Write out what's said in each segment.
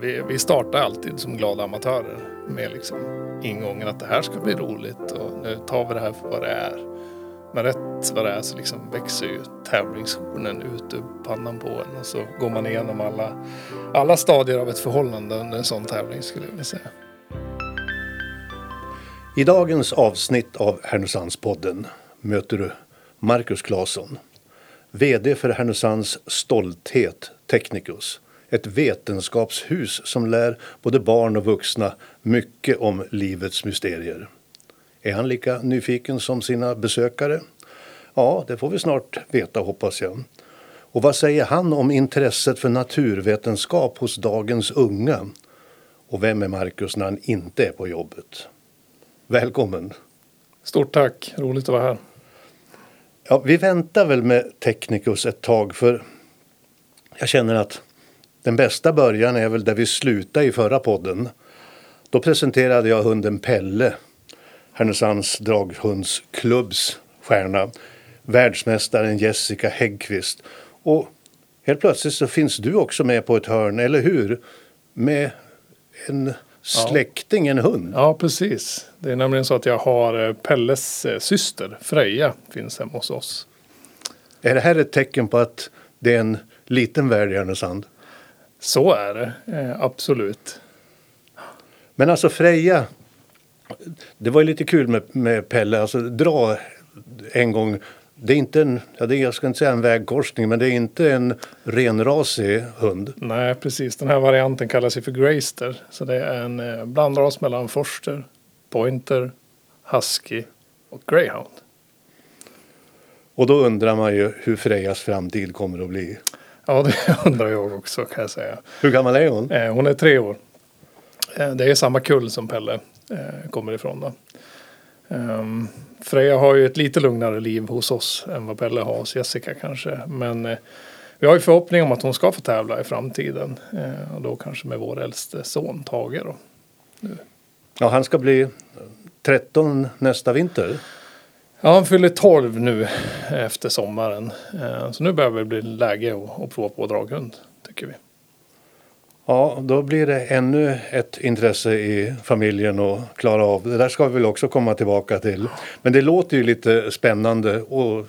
vi, vi startar alltid som glada amatörer med liksom ingången att det här ska bli roligt och nu tar vi det här för vad det är. Men rätt vad det är så liksom växer ju tävlingshornen ut ur pannan på en och så går man igenom alla, alla stadier av ett förhållande under en sån tävling skulle jag vilja säga. I dagens avsnitt av Härnösandspodden möter du Marcus Claesson, VD för Härnösands Stolthet Technicus. Ett vetenskapshus som lär både barn och vuxna mycket om livets mysterier. Är han lika nyfiken som sina besökare? Ja, det får vi snart veta hoppas jag. Och vad säger han om intresset för naturvetenskap hos dagens unga? Och vem är Marcus när han inte är på jobbet? Välkommen! Stort tack, roligt att vara här. Ja, vi väntar väl med Technicus ett tag för jag känner att den bästa början är väl där vi slutade i förra podden. Då presenterade jag hunden Pelle, Härnösands draghundsklubbs stjärna, världsmästaren Jessica Häggqvist. Och helt plötsligt så finns du också med på ett hörn, eller hur? Med en släkting, en hund. Ja, precis. Det är nämligen så att jag har eh, Pelles eh, syster, Freja, finns hemma hos oss. Är det här ett tecken på att det är en liten värld i Härnösand? Så är det, eh, absolut. Men alltså Freja, det var ju lite kul med, med Pelle, alltså dra en gång. Det är inte en, ja, det är, jag ska inte säga en vägkorsning, men det är inte en renrasig hund. Nej, precis. Den här varianten kallas ju för Greyster. Så det är en eh, blandras mellan forster, pointer, husky och greyhound. Och då undrar man ju hur Frejas framtid kommer att bli. Ja, det undrar jag också kan jag säga. Hur gammal är hon? Eh, hon är tre år. Eh, det är samma kull som Pelle eh, kommer ifrån. Då. Um, Freja har ju ett lite lugnare liv hos oss än vad Pelle har hos Jessica kanske. Men eh, vi har ju förhoppning om att hon ska få tävla i framtiden. Eh, och då kanske med vår äldste son Tage då. Ja, han ska bli 13 nästa vinter. Ja, han fyller 12 nu efter sommaren. Eh, så nu börjar det bli läge att, prova på draghund, tycker vi. Ja, då blir det ännu ett intresse i familjen att klara av. Det där ska vi väl också komma tillbaka till. Men det låter ju lite spännande och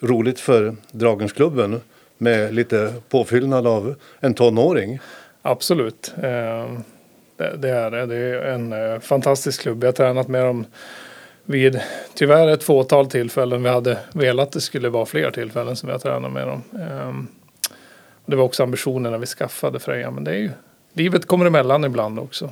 roligt för Dragensklubben med lite påfyllnad av en tonåring. Absolut. Eh, det, det är det. Det är en eh, fantastisk klubb. Jag har tränat med dem vid tyvärr ett fåtal tillfällen. Vi hade velat att det skulle vara fler tillfällen som vi har tränat med dem. Ehm, det var också ambitionen när vi skaffade Freja. Men det är ju, livet kommer emellan ibland också.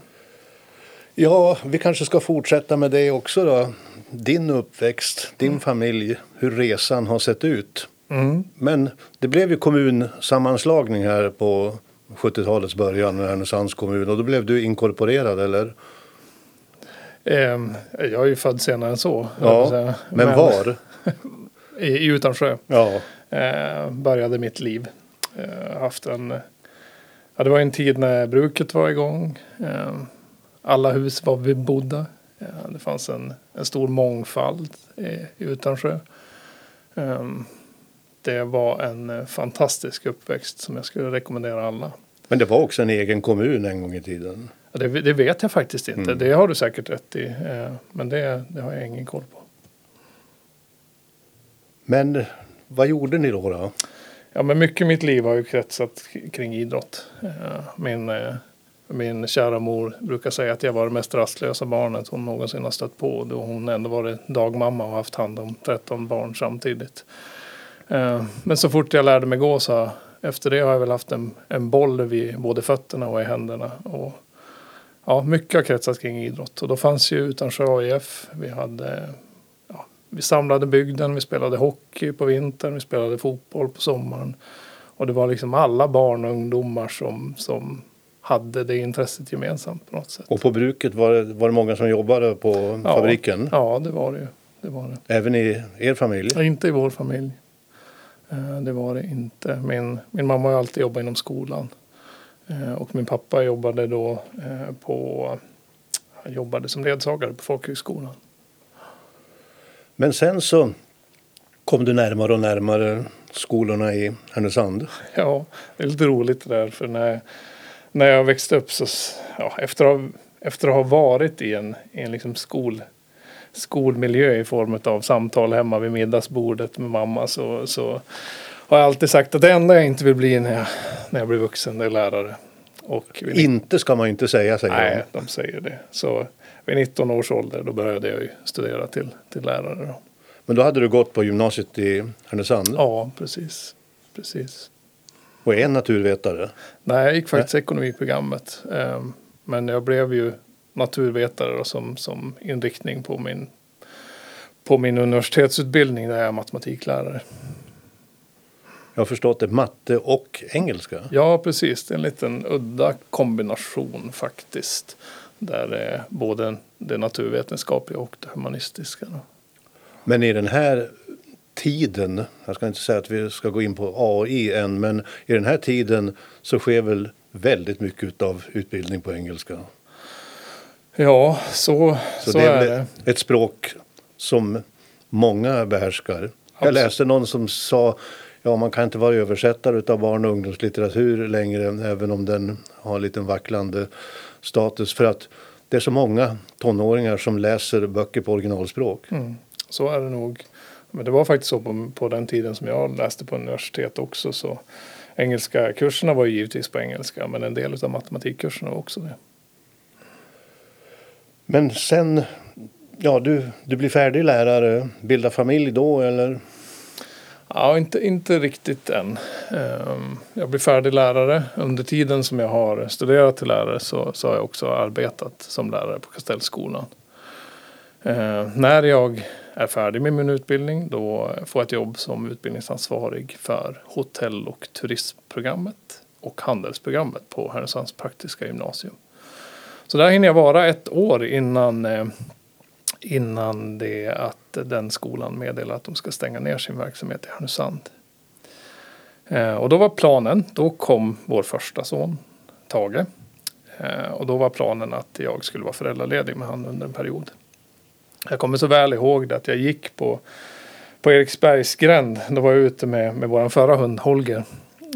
Ja, vi kanske ska fortsätta med det också då. Din uppväxt, din mm. familj, hur resan har sett ut. Mm. Men det blev ju kommunsammanslagning här på 70-talets början med Härnösands kommun och då blev du inkorporerad eller? Um, jag är ju född senare än så. Ja, men, men, var? I, i Utansjö. Ja. Uh, började mitt liv. Uh, haft en, ja, det var en tid när bruket var igång. Alla hus var bebodda. Det fanns en, en stor mångfald i, Utansjö. Det var en fantastisk uppväxt som jag skulle rekommendera alla. Men det var också en egen kommun en gång i tiden? Det, det vet jag faktiskt inte. Mm. Det har du säkert rätt i. Eh, men det, det har jag ingen koll på. Men vad gjorde ni då? då? Ja, men mycket i mitt liv har ju kretsat kring idrott. Eh, min, eh, min kära mor brukar säga att jag var det mest rastlösa barnet hon någonsin har stött på. Då hon ändå varit dagmamma och haft hand om 13 barn samtidigt. Men så fort jag lärde mig gå så efter det har jag väl haft en, en boll vid både fötterna och i händerna. Och ja, mycket har kretsat kring idrott. Och då fanns ju Utansjö AIF. Vi, hade, ja, vi samlade bygden, vi spelade hockey på vintern, vi spelade fotboll på sommaren. Och det var liksom alla barn och ungdomar som, som hade det intresset gemensamt på något sätt. Och på bruket var det, var det många som jobbade på ja, fabriken? Ja, det var det ju. Det var det. Även i er familj? Ja, inte i vår familj. Eh, det var det inte. Min, min mamma har alltid jobbat inom skolan. Eh, och min pappa jobbade då eh, på, han jobbade som ledsagare på folkhögskolan. Men sen så kom du närmare och närmare skolorna i Härnösand. Ja, det är lite roligt det där för när, när jag växte upp så, ja, efter, att, ha- efter att ha varit i en, i en liksom skol, skolmiljö i form av samtal hemma vid middagsbordet med mamma så, så har jag alltid sagt att det enda jag inte vill bli när jag, när jag blir vuxen det är lärare. Och vid Inte ska man ju inte säga, säger Nej, de säger det. Så vid 19 års ålder då började jag ju studera till, till lärare. Då. Men då hade du gått på gymnasiet i Härnösand Ja, precis. precis. och är naturvetare. Nej, jag gick faktiskt ekonomiprogrammet. Ehm, Men jag blev ju naturvetare då, som, som inriktning på min, på min universitetsutbildning där jag är matematiklärare. Jag har förstått det, matte och engelska. Ja, precis. Det är en liten udda kombination faktiskt. Där det är både det naturvetenskapliga och det humanistiska. Men i den här tiden, jag ska inte säga att vi ska gå in på AI än, men i den här tiden så sker väl väldigt mycket av utbildning på engelska. Ja, så, Så, så, det är är det. ett språk som många behärskar. Jag Absolut. läste någon som sa Ja, man kan inte vara översättare av barn och ungdomslitteratur längre, även om den har en liten vacklande status. För att det är så många tonåringar som läser böcker på originalspråk. Mm, så är det nog. Men det var faktiskt så på, på den tiden som jag läste på universitet också. Så engelska kurserna var ju givetvis på engelska. Men en del av matematikkurserna var också det. Men sen, ja, du, du blir färdig lärare, bildar familj då eller? Ja, inte, inte riktigt än. Ehm, jag blir färdig lärare. Under tiden som jag har studerat till lärare så, så har jag också arbetat som lärare på Kastellskolan. Ehm, när jag är färdig med min utbildning då får jag ett jobb som utbildningsansvarig för hotell och turistprogrammet och handelsprogrammet på Härnösands praktiska gymnasium. Så där hinner jag vara ett år innan, eh, innan det att den skolan meddelar att de ska stänga ner sin verksamhet i Härnösand. Eh, och då var planen, då kom vår första son Tage. Eh, och då var planen att jag skulle vara föräldraledig med honom under en period. Jag kommer så väl ihåg det att jag gick på, på Eriksbergsgränd. Då var jag ute med, med vår förra hund Holger.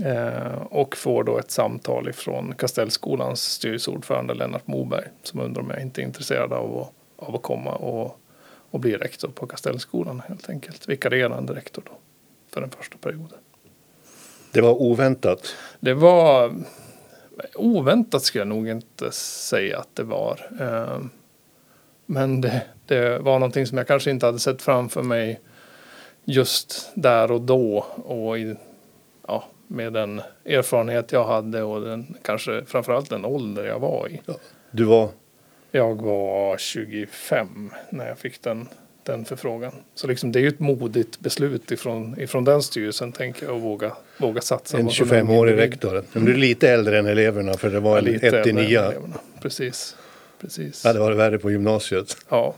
Eh, och får då ett samtal ifrån Kastellskolans styrelseordförande Lennart Moberg. Som undrar om jag inte är intresserad av att, av att komma och, och bli rektor på Kastellskolan helt enkelt. Vikarierande rektor då. För den första perioden. Det var oväntat. Det var oväntat skulle jag nog inte säga att det var. Eh, Men det, det var någonting som jag kanske inte hade sett framför mig just där och då. Och i, ja, med den erfarenhet jag hade och den, kanske framförallt den ålder jag var i. Du var, Jag var 25 när jag fick den, den förfrågan. Så liksom det är ju ett modigt beslut ifrån, ifrån den styrelsen tänker jag att våga, våga satsa en på som 25-årig individ. rektor. Men du är lite äldre än eleverna för det var Ja, lite 1 äldre till än 9. eleverna. Precis. Precis. Ja, det var värre på gymnasiet. Ja.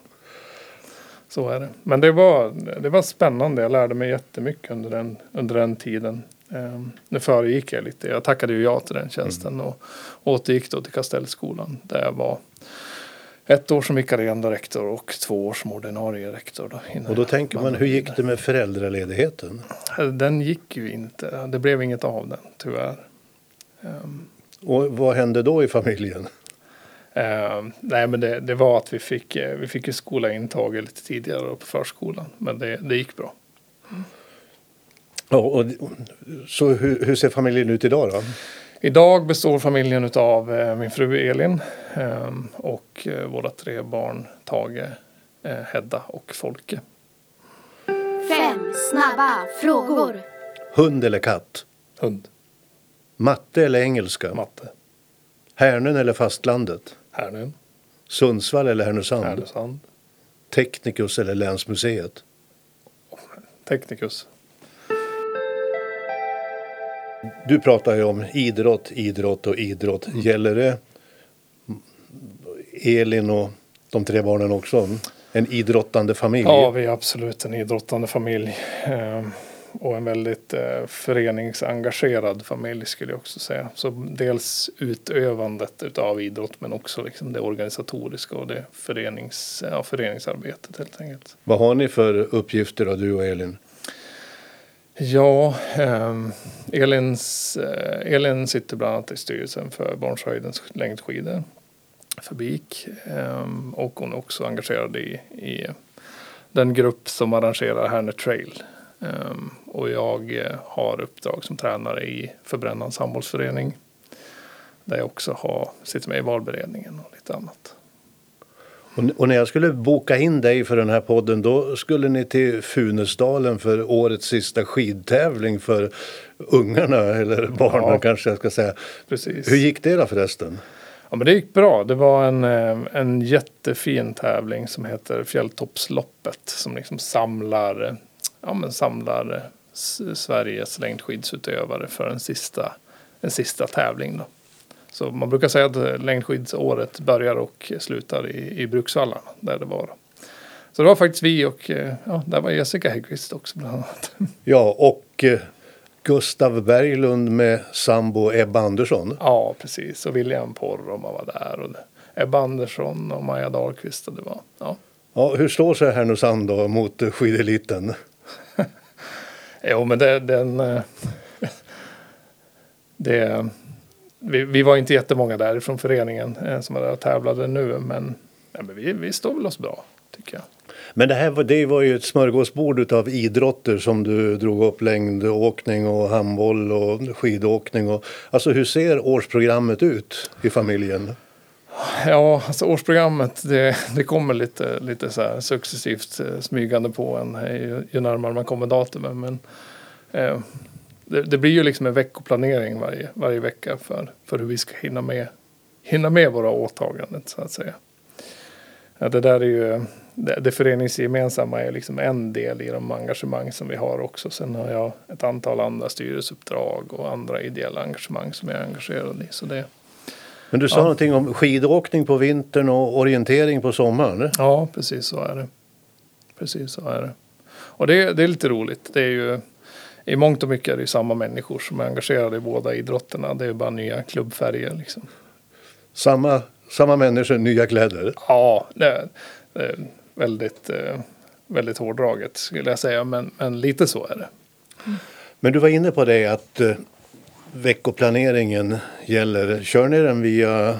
Så är det. Men det var, det var spännande. Jag lärde mig jättemycket under den, under den tiden. Um, nu föregick jag lite. Jag tackade ju ja till den tjänsten och återgick då till Kastellskolan där jag var ett år som vikarierande rektor och två år som ordinarie rektor. Då, Och då tänker man, hur gick det med föräldraledigheten? Den gick ju inte. Det blev inget av den tyvärr. Um, Och vad hände då i familjen? Eh, nej men det, det var att vi fick, eh, vi fick skola in Tage lite tidigare på förskolan. Men det, det gick bra. Ja, och, så hur, hur ser familjen ut idag då? Idag består familjen av eh, min fru Elin eh, och eh, våra tre barn Tage, eh, Hedda och Folke. Fem snabba frågor. Hund eller katt? Hund, Matte eller engelska? matte, Härnön eller fastlandet? Härnön, Sundsvall eller Härnösand? Härnösand, Teknikus eller Länsmuseet? Teknikus. Du pratar ju om idrott, idrott och idrott. Gäller det Elin och de tre barnen också? En idrottande familj? Ja, vi är absolut en idrottande familj. Eh, och en väldigt eh, föreningsengagerad familj skulle jag också säga. Så dels utövandet utav idrott men också liksom det organisatoriska och det förenings, ja, föreningsarbetet helt enkelt. Vad har ni för uppgifter då, du och Elin? Ja, eh, Elins, eh, Elin sitter bland annat i styrelsen för Barnshöjdens längdskidor för BIK. eh, och hon är också engagerad i, i den grupp som arrangerar Härne Trail. Ehm, och jag eh, har uppdrag som tränare i Förbrännans handbollsförening. Där jag också har, sitter med i valberedningen och lite annat. Och, när jag skulle boka in dig för den här podden då skulle ni till Funäsdalen för årets sista skidtävling för ungarna eller barnen Ja. kanske jag ska säga. Precis. Hur gick det då förresten? Ja, men det gick bra. Det var en, eh, en jättefin tävling som heter Fjälltoppsloppet som liksom samlar, eh, ja, men samlar eh, Sveriges längdskidsutövare för en sista, en sista tävling. Då. Så man brukar säga att längdskidsåret börjar och slutar i, i Bruksvallarna där det var. Så det var faktiskt vi och eh, ja, där var Jessica Häggkvist också bland annat. Ja, och eh, Gustav Berglund med sambo Ebba Andersson. Ja, precis. Och William Poromaa var där och Ebba Andersson och Maja Dahlqvist. Och det var, ja. Ja, hur står sig Härnösand då mot skideliten? Jo, men det, den... eh, Det, vi, vi var inte jättemånga där från föreningen eh, som var där och tävlade nu, men, ja, men vi, vi står väl oss bra, tycker jag. Men det här var, det var ju ett smörgåsbord av idrotter som du drog upp längdåkning och handboll och skidåkning. Och, alltså hur ser årsprogrammet ut i familjen? Ja, alltså årsprogrammet, det, det kommer lite, lite så här successivt eh, smygande på en ju, ju närmare man kommer datumen. Men eh, det, det blir ju liksom en veckoplanering varje, varje vecka för, för hur vi ska hinna med, hinna med våra åtaganden så att säga. Ja, det där är ju, det, det föreningsgemensamma är liksom en del i de engagemang som vi har också. Sen har jag ett antal andra styrelseuppdrag och andra ideella engagemang som jag är engagerad i. Så det, Men du sa Ja. någonting om skidåkning på vintern och orientering på sommaren. Ja, precis så är det. Precis så är det. Och det, det är lite roligt. Det är ju, I mångt och mycket är det samma människor som är engagerade i båda idrotterna. Det är bara nya klubbfärger liksom. Samma, samma människor, nya kläder. Ja, det är, det är väldigt, eh, väldigt hårdraget skulle jag säga. Men, men lite så är det. Men du var inne på det att eh, veckoplaneringen gäller. Kör ni den via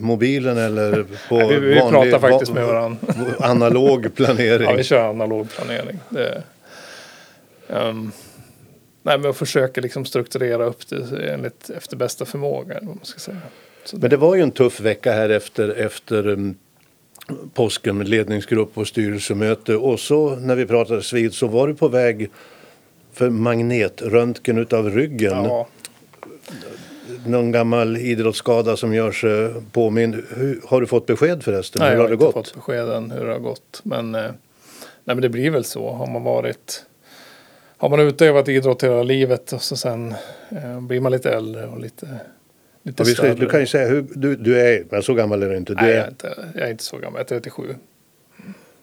mobilen eller på Nej, vi, vi vanlig, pratar faktiskt va- med varandra. analog planering? Ja, vi kör analog planering. Det, um, nej, men jag försöker liksom strukturera upp det enligt, efter bästa förmåga. Vad man ska säga. Så Men det var ju en tuff vecka här efter, efter um, påsken med ledningsgrupp och styrelsemöte. Och så när vi pratades vid så var du på väg för magnetröntgen utav ryggen. Ja, Någon gammal idrottsskada som gör sig påmind. Hur, har du fått besked förresten? nej, Hur jag har har det inte gått? fått beskeden hur det har gått. Men, eh, nej, men det blir väl så. Har man varit har man utövat idrott hela livet och så sen eh, blir man lite äldre och lite, lite Och större. du kan ju säga hur du, du är, men så gammal är du inte. Du nej, jag, är, är inte, jag är inte så gammal, jag är 37.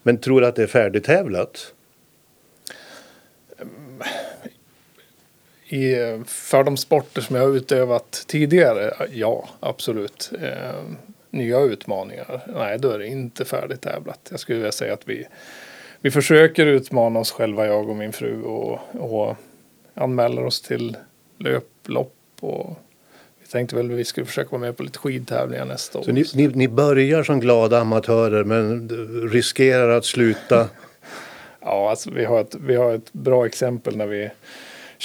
men tror du att det är färdigtävlat? I, eh, för de sporter som jag har utövat tidigare, ja absolut. Eh, nya utmaningar, nej då är det inte färdigtävlat. Jag skulle vilja säga att vi, vi försöker utmana oss själva, jag och min fru, och, och anmäler oss till löplopp. Och vi tänkte väl att vi skulle försöka vara med på lite skidtävlingar nästa år. Så ni, ni, ni börjar som glada amatörer men riskerar att sluta. Ja, alltså vi har ett, vi har ett bra exempel när vi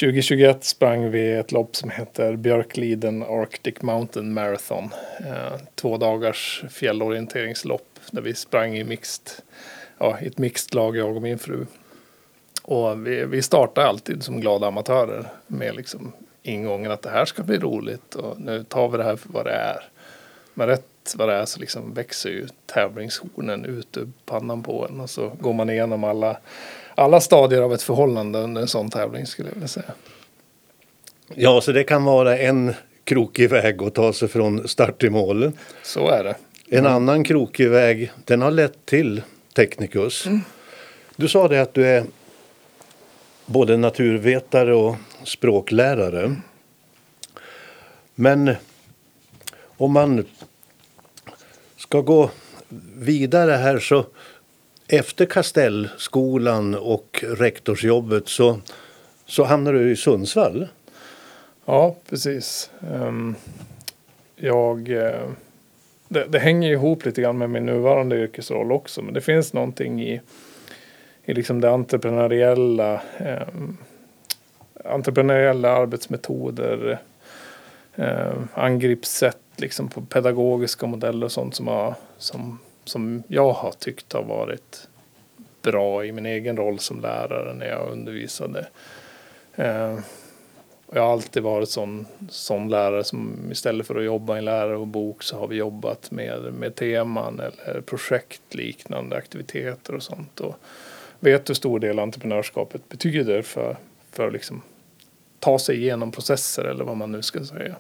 2021 sprang vi ett lopp som heter Björkliden Arctic Mountain Marathon. Eh, två dagars fjällorienteringslopp där vi sprang i, mixed, ja, i ett mixed lag, jag och min fru. Och vi, vi startar alltid som glada amatörer med liksom ingången att det här ska bli roligt och nu tar vi det här för vad det är. Men rätt vad det är så liksom växer ju tävlingshornen ut ur pannan på en och så går man igenom alla, alla stadier av ett förhållande under en sån tävling skulle jag vilja säga. Ja, så det kan vara en krokig väg att ta sig från start till mål. Så är det. En annan krokig väg, den har lett till Technicus. Du sa det att du är både naturvetare och språklärare. Men om man ska gå vidare här så efter Kastellskolan och rektorsjobbet så Så hamnade du i Sundsvall. Ja, precis. Ehm, jag, eh, det, det hänger ihop lite grann med min nuvarande yrkesroll också. Men det finns någonting i, i liksom det entreprenöriella, eh, entreprenöriella arbetsmetoder, eh, angreppssätt liksom på pedagogiska modeller och sånt som, har, som, som jag har tyckt har varit bra i min egen roll som lärare när jag undervisade. Eh, jag har alltid varit sån, sån lärare som istället för att jobba i en lärare och bok så har vi jobbat med, med teman eller projektliknande aktiviteter och sånt. Och vet hur stor del entreprenörskapet betyder för, för liksom ta sig igenom processer eller vad man nu ska säga.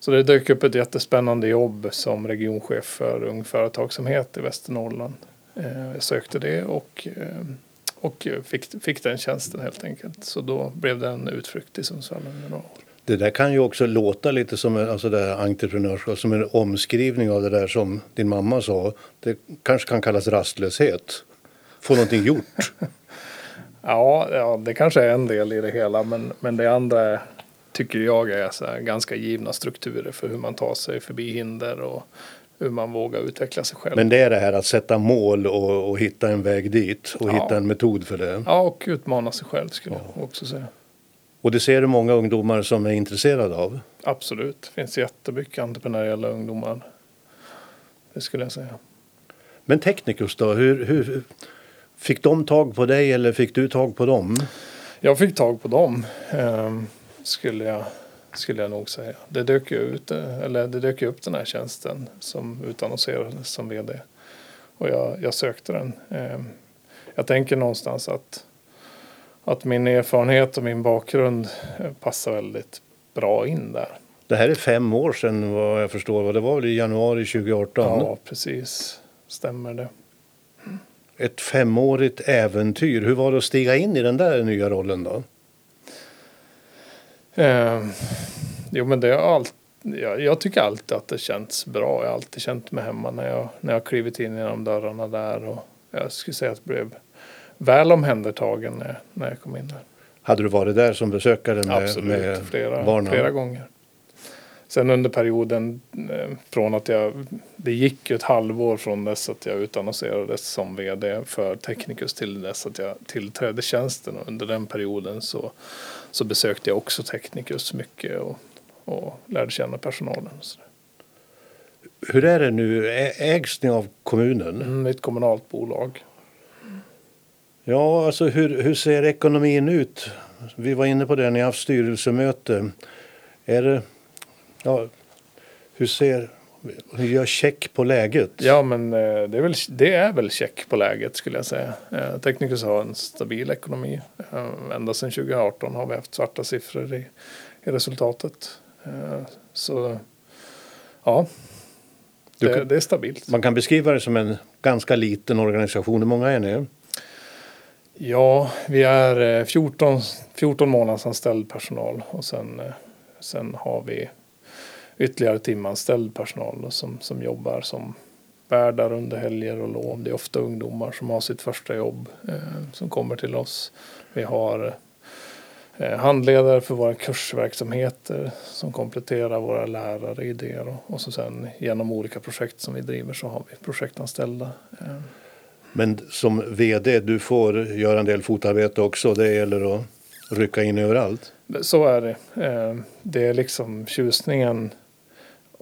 Så det dök upp ett jättespännande jobb som regionchef för Ung Företagsamhet i Västernorrland. Eh, jag sökte det och, eh, och fick, fick den tjänsten helt enkelt. Så då blev det en utflykt till Sundsvall under några år. Det där kan ju också låta lite som en, alltså det entreprenörskap, som en omskrivning av det där som din mamma sa. Det kanske kan kallas rastlöshet. Få någonting gjort. ja, ja, det kanske är en del i det hela. Men, men det andra tycker jag är så ganska givna strukturer för hur man tar sig förbi hinder och hur man vågar utveckla sig själv. Men det är det här att sätta mål och, och hitta en väg dit och Ja. hitta en metod för det. Ja, och utmana sig själv skulle jag också säga. Och det ser du många ungdomar som är intresserade av. Absolut, det finns jättemycket entreprenöriella ungdomar. Det skulle jag säga. Men Technicus då, hur, hur fick de tag på dig eller fick du tag på dem? Jag fick tag på dem, ehm, skulle, jag, skulle jag nog säga. Det dök ju ut, eh, eller det dök upp den här tjänsten som utannonserades som vd. Och jag, jag sökte den. Ehm, jag tänker någonstans att, att min erfarenhet och min bakgrund eh, passar väldigt bra in där. Det här är fem år sedan vad jag förstår. Det var väl i januari 2018? Ja, precis. Stämmer det. Ett femårigt äventyr. Hur var det att stiga in i den där nya rollen då? Eh, jo men det har allt, jag, jag tycker alltid att det känns bra. Jag har alltid känt mig hemma när jag, när jag klivit in genom dörrarna där. Och jag skulle säga att jag blev väl omhändertagen när, när jag kom in där. Hade du varit där som besökare med, Absolut, med flera, barnen? flera gånger. Sen under perioden eh, från att jag, det gick ju ett halvår från dess att jag utannonserades som vd för Technicus till dess att jag tillträdde tjänsten. Och under den perioden så, så besökte jag också Technicus mycket och, och lärde känna personalen. Hur är det nu? Ägs ni av kommunen? Mm, ett kommunalt bolag. Ja, alltså hur, hur ser ekonomin ut? Vi var inne på det, ni har haft styrelsemöte. Är det, ja, hur ser, gör check på läget? Ja men eh, det är, väl, det är väl check på läget skulle jag säga. Eh, Technicus har en stabil ekonomi. Eh, Ända sedan 2018 har vi haft svarta siffror i, i resultatet. Så ja, det, kan- det är stabilt. Man kan beskriva det som en ganska liten organisation. Hur många är ni? Ja, vi är eh, 14, 14 månadsanställd personal och sen, sen har vi ytterligare timanställd personal som, som jobbar som värdar under helger och lov. Det är ofta ungdomar som har sitt första jobb eh, som kommer till oss. Vi har eh, handledare för våra kursverksamheter som kompletterar våra lärare i det. Då. Och så sen genom olika projekt som vi driver så har vi projektanställda. Eh, Men som vd, du får göra en del fotarbete också. Det gäller att rycka in överallt. Så är det. Eh, Det är liksom tjusningen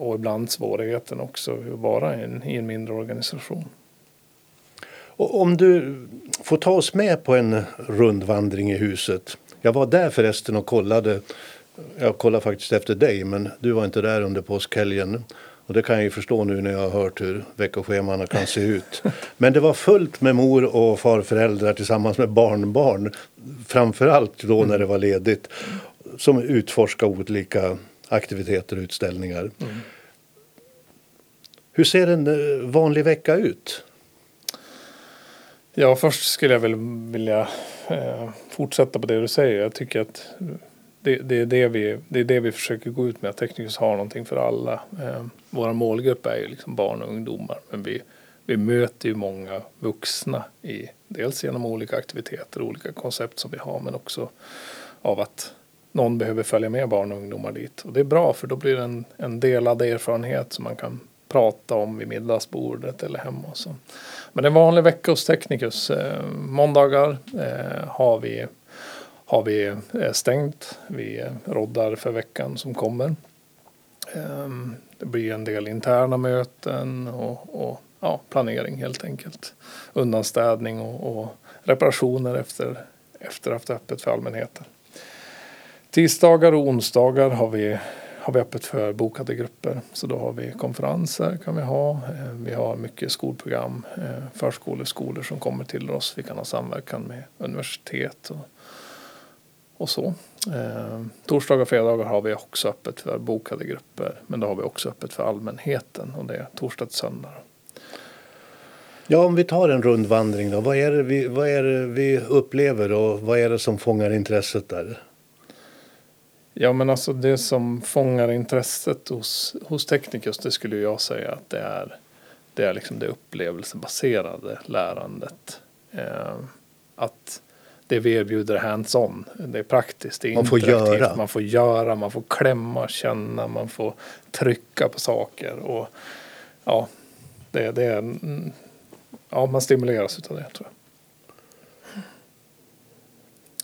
och ibland svårigheten också att vara i en, i en mindre organisation. Och om du får ta oss med på en rundvandring i huset. Jag var där förresten och kollade. Jag kollade faktiskt efter dig, men du var inte där under påskhelgen. Och det kan jag ju förstå nu när jag har hört hur veckoscheman kan se ut. Men det var fullt med mor och farföräldrar tillsammans med barnbarn. Framförallt då när det var ledigt. Som utforskar olika aktiviteter och utställningar. Hur ser en eh, vanlig vecka ut? Ja, först skulle jag väl vilja eh, fortsätta på det du säger. Jag tycker att det, det, är det, vi, det är det vi försöker gå ut med, att Teknikus har någonting för alla. Eh, vår målgrupp är ju liksom barn och ungdomar, men vi, vi möter ju många vuxna i dels genom olika aktiviteter, och olika koncept som vi har, men också av att någon behöver följa med barn och ungdomar dit. Och det är bra för då blir det en, en delad erfarenhet som man kan prata om vid middagsbordet eller hemma. Och så. Men en vanlig vecka hos Technicus. Eh, måndagar eh, har vi, har vi eh, stängt. Vi eh, roddar för veckan som kommer. Ehm, det blir en del interna möten och, och ja, planering helt enkelt. Undanstädning och, och reparationer efter, efter haft öppet för allmänheten. Tisdagar och onsdagar har vi, har vi öppet för bokade grupper. Så då har vi konferenser kan vi ha. Eh, vi har mycket skolprogram, förskolor, förskoleskolor som kommer till oss. Vi kan ha samverkan med universitet och, och så. Eh, torsdagar och fredagar har vi också öppet för bokade grupper. Men då har vi också öppet för allmänheten och det är torsdag till söndag. Ja, om vi tar en rundvandring då. Vad är, det vi, vad är det vi upplever och vad är det som fångar intresset där? Ja, men alltså det som fångar intresset hos, hos Technicus, det skulle jag säga att det är det, är liksom det upplevelsebaserade lärandet. Eh, att det vi erbjuder hands-on, det är praktiskt, det är man får göra. man får göra, man får klämma, känna, man får trycka på saker och ja, det, det är, ja man stimuleras av det tror jag.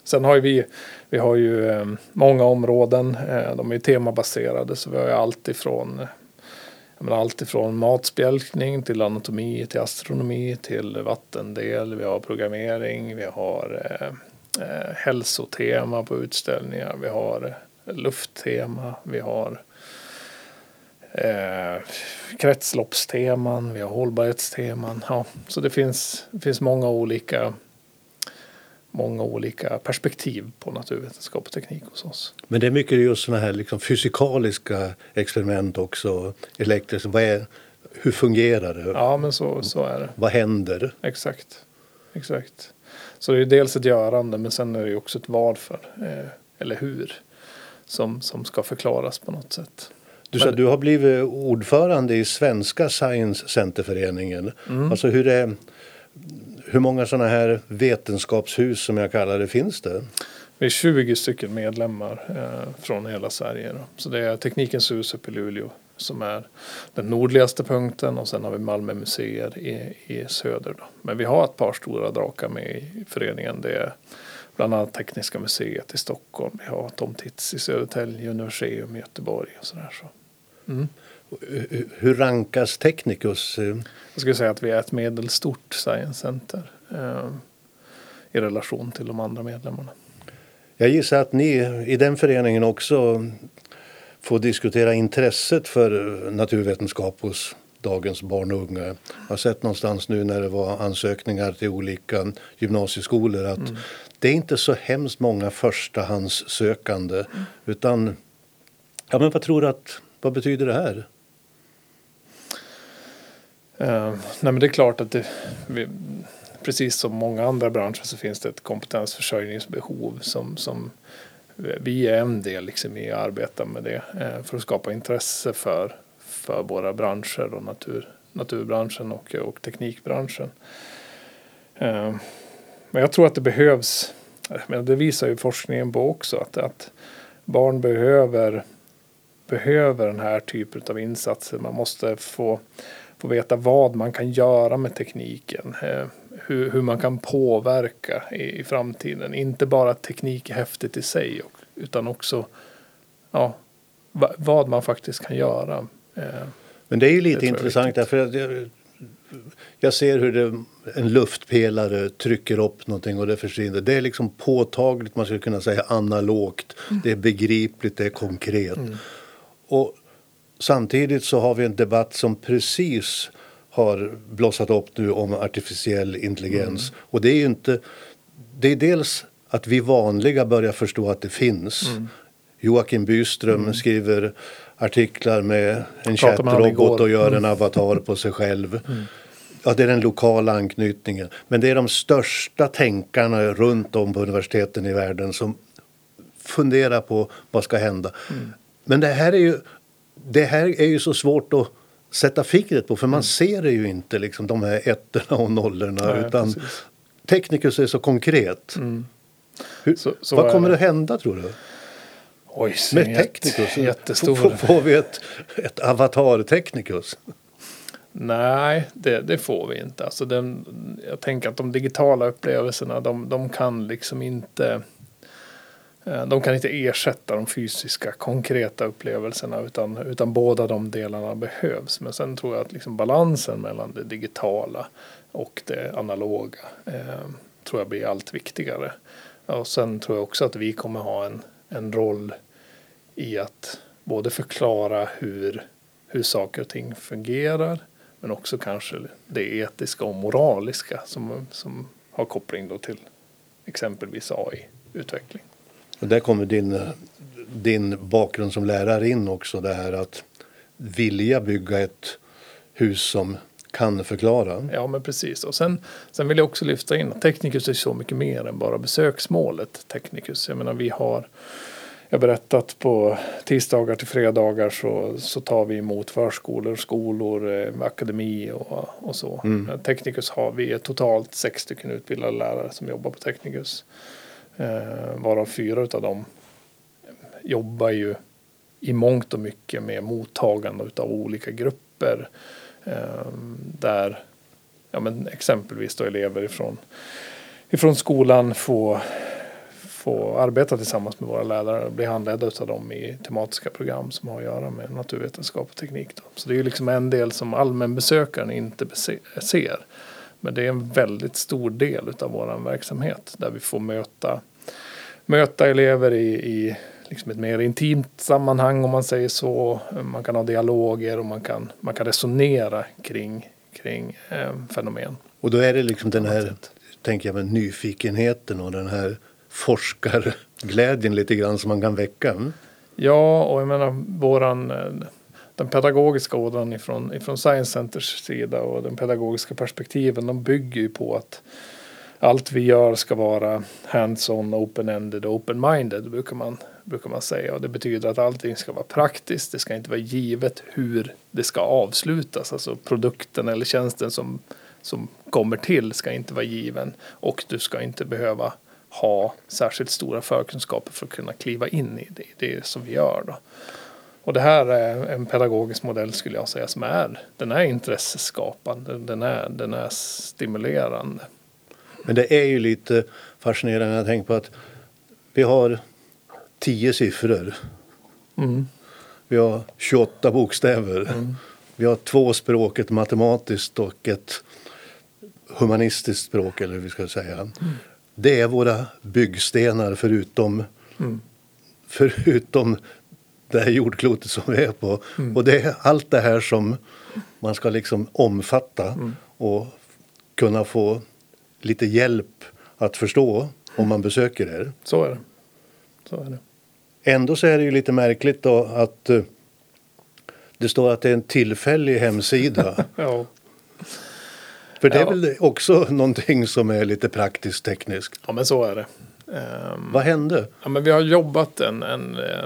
Sen har ju vi, vi har ju ehm, många områden, eh, de är temabaserade så vi har ju allt ifrån menar, allt ifrån matspjälkning till anatomi till astronomi till vattendel. Vi har programmering, vi har eh, eh, hälsotema på utställningar, vi har lufttema, vi har eh, kretsloppsteman, vi har hållbarhetsteman. Ja, så det finns, det finns många olika många olika perspektiv på naturvetenskap och teknik hos oss. Men det är mycket just sådana här liksom fysikaliska experiment också, elektriskt. Vad är, hur fungerar det? Ja, men så, så är det. Vad händer? Exakt. Exakt. Så det är dels ett görande men sen är det också ett varför, eh, eller hur, som, som ska förklaras på något sätt. Du sa du har blivit ordförande i Svenska Science Centerföreningen. Mm. Alltså hur är hur många sådana här vetenskapshus som jag kallar det finns det? Vi är 20 stycken medlemmar eh, från hela Sverige. Då. Så det är Teknikens hus uppe i Luleå som är den nordligaste punkten och sen har vi Malmö museer i, i söder. Då. Men vi har ett par stora drakar med i föreningen. Det är bland annat Tekniska museet i Stockholm. Vi har Tom Tits i Södertälje, Universium i Göteborg och sådär. Så. Mm. Hur rankas Technicus? Jag skulle säga att vi är ett medelstort science center eh, i relation till de andra medlemmarna. Jag gissar att ni i den föreningen också får diskutera intresset för naturvetenskap hos dagens barn och unga. Jag har sett någonstans nu när det var ansökningar till olika gymnasieskolor att mm. det är inte så hemskt många förstahandssökande mm. utan ja men vad tror du att vad betyder det här? Uh, nej men det är klart att det, vi, precis som många andra branscher så finns det ett kompetensförsörjningsbehov som, som vi är en del liksom i att arbeta med det uh, för att skapa intresse för, för våra branscher och natur, naturbranschen och, och teknikbranschen. Uh, men jag tror att det behövs, men det visar ju forskningen på också, att, att barn behöver behöver den här typen av insatser. Man måste få få veta vad man kan göra med tekniken. Eh, hur, hur man kan påverka i, i framtiden. Inte bara att teknik är häftigt i sig utan också ja, va, vad man faktiskt kan göra. Eh, Men det är ju lite intressant därför att jag, jag ser hur det, en luftpelare trycker upp någonting och det försvinner. Det är liksom påtagligt, man skulle kunna säga analogt. Mm. Det är begripligt, det är konkret. Mm. Och Samtidigt så har vi en debatt som precis har blossat upp nu om artificiell intelligens. Mm. Och det är ju inte... Det är dels att vi vanliga börjar förstå att det finns. Mm. Joakim Byström mm. skriver artiklar med en chattrobot och gör en mm. avatar på sig själv. Mm. Ja, det är den lokala anknytningen. Men det är de största tänkarna runt om på universiteten i världen som funderar på vad ska hända. Mm. Men det här är ju det här är ju så svårt att sätta fingret på för man mm. ser det ju inte liksom de här ettorna och nollorna Nej, utan precis. Technicus är så konkret. Mm. Hur, Så- så vad kommer det. att hända tror du? Oj, Med Technicus? Jättestor. Får, får vi ett, ett avatar-Technicus? Nej, det, det får vi inte. Alltså den, jag tänker att de digitala upplevelserna, de, de kan liksom inte Eh, de kan inte ersätta de fysiska konkreta upplevelserna utan, utan båda de delarna behövs. Men sen tror jag att liksom balansen mellan det digitala och det analoga eh, tror jag blir allt viktigare. Och sen tror jag också att vi kommer ha en, en roll i att både förklara hur, hur saker och ting fungerar men också kanske det etiska och moraliska som, som har koppling då till exempelvis AI-utveckling. Och där kommer din, din bakgrund som lärare in också. Det här att vilja bygga ett hus som kan förklara. Ja men precis. Och sen, sen vill jag också lyfta in att Technicus är så mycket mer än bara besöksmålet Technicus. Jag menar vi har jag berättat på tisdagar till fredagar så, så tar vi emot förskolor, skolor, eh, akademi och, och så. Mm. Technicus har vi totalt sex stycken utbildade lärare som jobbar på Technicus. Eh, varav fyra utav dem jobbar ju i mångt och mycket med mottagande av olika grupper. Eh, där ja, men exempelvis då elever ifrån, ifrån skolan får, får arbeta tillsammans med våra lärare och bli handledda av dem i tematiska program som har att göra med naturvetenskap och teknik. Då. Så det är ju liksom en del som allmänbesökaren inte ser. Men det är en väldigt stor del av vår verksamhet där vi får möta, möta elever i, i liksom ett mer intimt sammanhang om man säger så. Man kan ha dialoger och man kan, man kan resonera kring, kring eh, fenomen. Och då är det liksom den här, tänker jag, med nyfikenheten och den här forskarglädjen lite grann som man kan väcka. Mm. Ja, och jag menar våran, eh, den pedagogiska ådran ifrån, ifrån Science Centers sida och den pedagogiska perspektiven, de bygger ju på att allt vi gör ska vara hands-on, open-ended och open-minded brukar man, brukar man säga. Och det betyder att allting ska vara praktiskt, det ska inte vara givet hur det ska avslutas. Alltså produkten eller tjänsten som, som kommer till ska inte vara given och du ska inte behöva ha särskilt stora förkunskaper för att kunna kliva in i det, det som vi gör. Då. Och det här är en pedagogisk modell skulle jag säga som är, den är intresseskapande, den är, den är stimulerande. Men det är ju lite fascinerande jag tänker på att vi har tio siffror. Mm. Vi har 28 bokstäver. Vi har två språk, ett matematiskt och ett humanistiskt språk eller hur vi ska säga. Det är våra byggstenar förutom, Mm. förutom det här jordklotet som vi är på. Och det är allt det här som man ska liksom omfatta och kunna få lite hjälp att förstå om man besöker er. Så är det. Så är det. Ändå så är det ju lite märkligt då att eh, det står att det är en tillfällig hemsida. Ja. För det är Ja. väl också någonting som är lite praktiskt tekniskt. ja, men så är det. Ehm, Vad hände? Ja, men vi har jobbat en, en eh,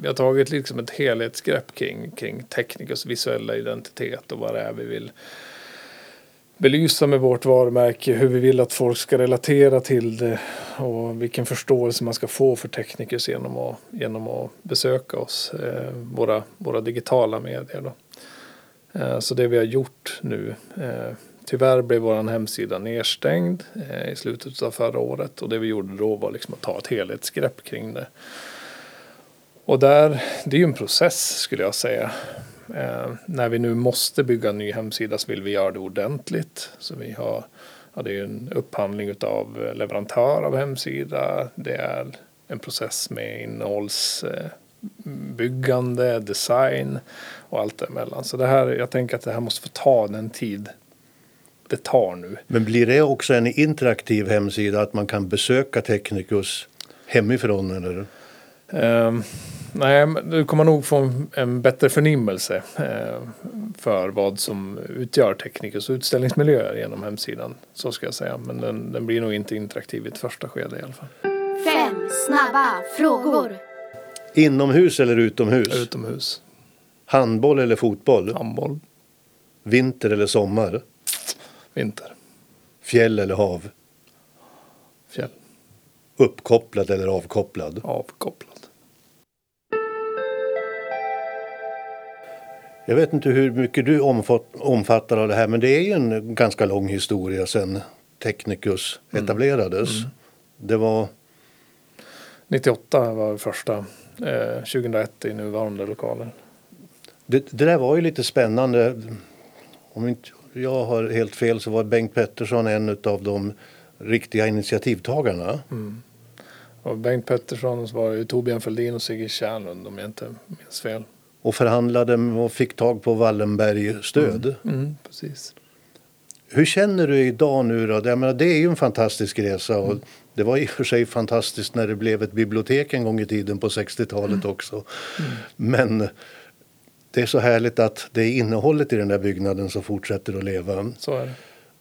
vi har tagit liksom ett helhetsgrepp kring, kring teknikers visuella identitet och vad det är vi vill belysa med vårt varumärke, hur vi vill att folk ska relatera till det och vilken förståelse man ska få för teknikers genom att, genom att besöka oss, eh, våra, våra digitala medier. Då. Eh, så det vi har gjort nu, eh, tyvärr blev vår hemsida nedstängd eh, i slutet av förra året och det vi gjorde då var liksom att ta ett helhetsgrepp kring det. Och där, det är ju en process skulle jag säga. Eh, när vi nu måste bygga en ny hemsida så vill vi göra det ordentligt. Så vi har, ja, det är ju en upphandling av leverantör av hemsida. Det är en process med innehållsbyggande, design och allt däremellan. Så det här, jag tänker att det här måste få ta den tid det tar nu. Men blir det också en interaktiv hemsida att man kan besöka Technicus hemifrån eller? Ehm, nej, du kommer nog få en, en bättre förnimmelse eh, för vad som utgör teknikers utställningsmiljöer genom hemsidan. Så ska jag säga. Men den, den blir nog inte interaktiv i ett första skede i alla fall. Fem snabba frågor. Inomhus eller utomhus? Utomhus. Handboll eller fotboll? Handboll. Vinter eller sommar? Vinter. Fjäll eller hav? Fjäll. uppkopplad eller avkopplad. avkopplad. Jag vet inte hur mycket du omfatt, omfattar av det här men det är ju en ganska lång historia sedan Technicus etablerades. Det var 98 var första, eh, 2001 i nuvarande lokaler. Det, det där var ju lite spännande. Om inte jag har helt fel så var Bengt Pettersson en av de riktiga initiativtagarna. Och Bengt Pettersson så var det Torbjörn Fälldin och Sigge Tjärnlund om jag inte minns fel. Och förhandlade och fick tag på Wallenberg-stöd. Mm, precis. Hur känner du idag nu då? Jag menar, det är ju en fantastisk resa. Och det var i och för sig fantastiskt när det blev ett bibliotek en gång i tiden på 60-talet också. Men det är så härligt att det är innehållet i den där byggnaden som fortsätter att leva. Så är det.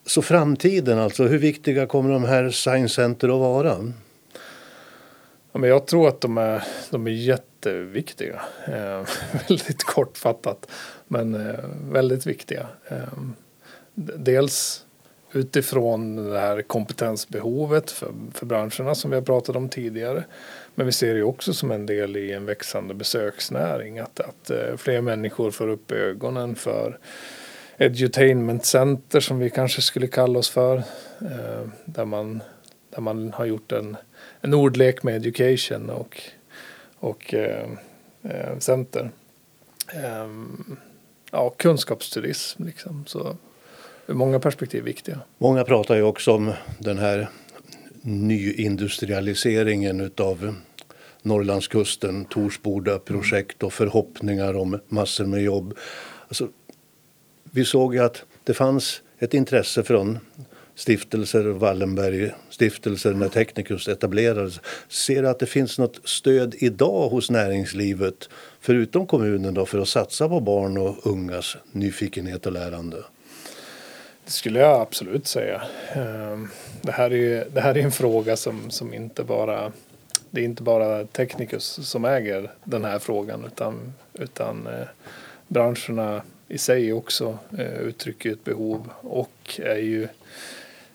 Så framtiden alltså, hur viktiga kommer de här science center att vara? Ja, men jag tror att de är, de är jätteviktiga. Eh, väldigt kortfattat, men eh, väldigt viktiga. Eh, dels utifrån det här kompetensbehovet för, för branscherna som vi har pratat om tidigare. Men vi ser det också som en del i en växande besöksnäring. Att, att eh, fler människor får upp ögonen för edutainment center som vi kanske skulle kalla oss för. Ehm, där, man, där man har gjort en, en ordlek med education och, och eh, eh center. Eh, ja, kunskapsturism liksom. Så ur många perspektiv viktiga. Många pratar ju också om den här nyindustrialiseringen utav Norrlandskusten, Torsboda-projekt och förhoppningar om massor med jobb. Alltså, vi såg ju att det fanns ett intresse från stiftelser, Wallenberg-stiftelser när Technicus etablerades. Ser du att det finns något stöd idag hos näringslivet förutom kommunen då, för att satsa på barn och ungas nyfikenhet och lärande? Det skulle jag absolut säga. Ehm, det här är, ju- det här är en fråga som, som inte bara det är inte bara Technicus som äger den här frågan utan, utan eh, branscherna i sig också eh, uttrycker ett behov och är ju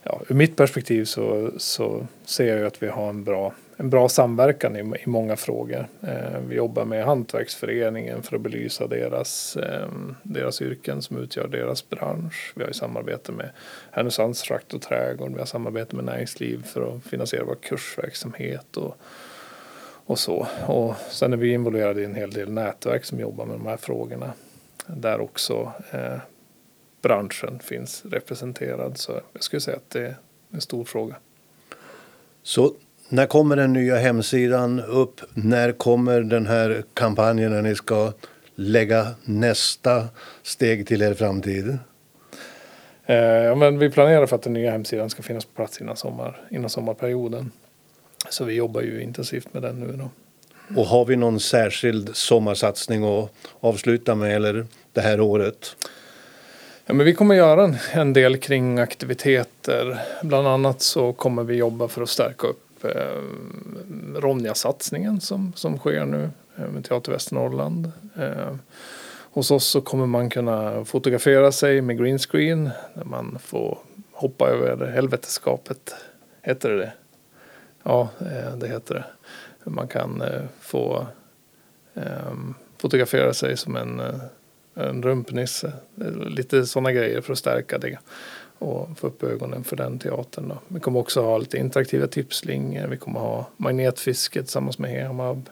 ja, ur mitt perspektiv så, så ser jag ju att vi har en bra, en bra samverkan i, i många frågor. Eh, vi jobbar med Hantverksföreningen för att belysa deras, eh, deras yrken som utgör deras bransch. Vi har ju samarbete med Härnösands frakt och trädgård. Vi har samarbete med näringsliv för att finansiera vår kursverksamhet och, och så. Och sen är vi involverade i en hel del nätverk som jobbar med de här frågorna. Där också eh, branschen finns representerad. Så jag skulle säga att det är en stor fråga. Så när kommer den nya hemsidan upp? När kommer den här kampanjen när ni ska lägga nästa steg till er framtid? Eh, ja, men vi planerar för att den nya hemsidan ska finnas på plats innan, sommar, innan sommarperioden. Så vi jobbar ju intensivt med den nu då. Och har vi någon särskild sommarsatsning att avsluta med eller det här året? Ja, men vi kommer göra en, en del kring aktiviteter. Bland annat så kommer vi jobba för att stärka upp eh, Ronja-satsningen som, som sker nu eh, med Teater Västernorrland. Eh, hos oss så kommer man kunna fotografera sig med green screen. Där man får hoppa över helveteskapet. Heter det det? Ja, eh, det heter det. Man kan eh, få eh, fotografera sig som en eh, en rumpnisse. Lite sådana grejer för att stärka det och få upp ögonen för den teatern. Då. Vi kommer också ha lite interaktiva tipslinjer. Vi kommer ha magnetfiske tillsammans med Hemab.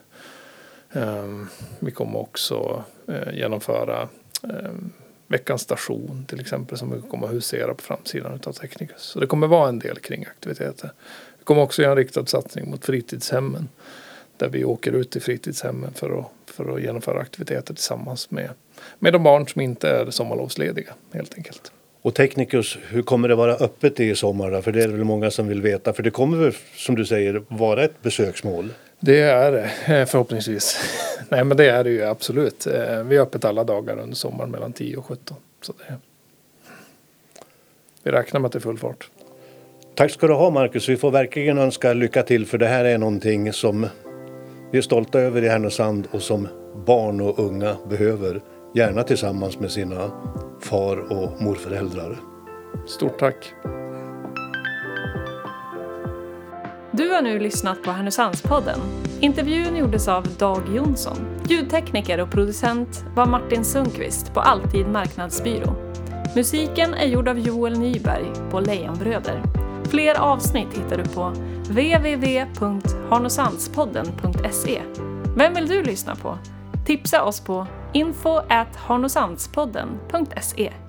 Ehm, vi kommer också eh, genomföra ehm, veckans station till exempel som vi kommer att husera på framsidan av Technicus. Så det kommer vara en del kring aktiviteter. Vi kommer också göra en riktad satsning mot fritidshemmen där vi åker ut till fritidshemmen för att, för att genomföra aktiviteter tillsammans med, med de barn som inte är sommarlovslediga helt enkelt. Och Technicus, hur kommer det vara öppet i sommar? För det är väl många som vill veta. För det kommer väl, som du säger, vara ett besöksmål? Det är det eh, förhoppningsvis. Nej men det är det ju absolut. Eh, Vi är öppet alla dagar under sommaren mellan 10 och 17. Så det, vi räknar med att det är full fart. Tack ska du ha Marcus. Vi får verkligen önska lycka till för det här är någonting som vi är stolta över i Härnösand och som barn och unga behöver. Gärna tillsammans med sina far och morföräldrar. Stort tack. Du har nu lyssnat på Härnösandspodden. Intervjun gjordes av Dag Jonsson. Ljudtekniker och producent var Martin Sundqvist på Alltid Marknadsbyrå. Musiken är gjord av Joel Nyberg på Lejonbröder. Fler avsnitt hittar du på www.harnosandspodden.se. Vem vill du lyssna på? Tipsa oss på info at harnosandspodden.se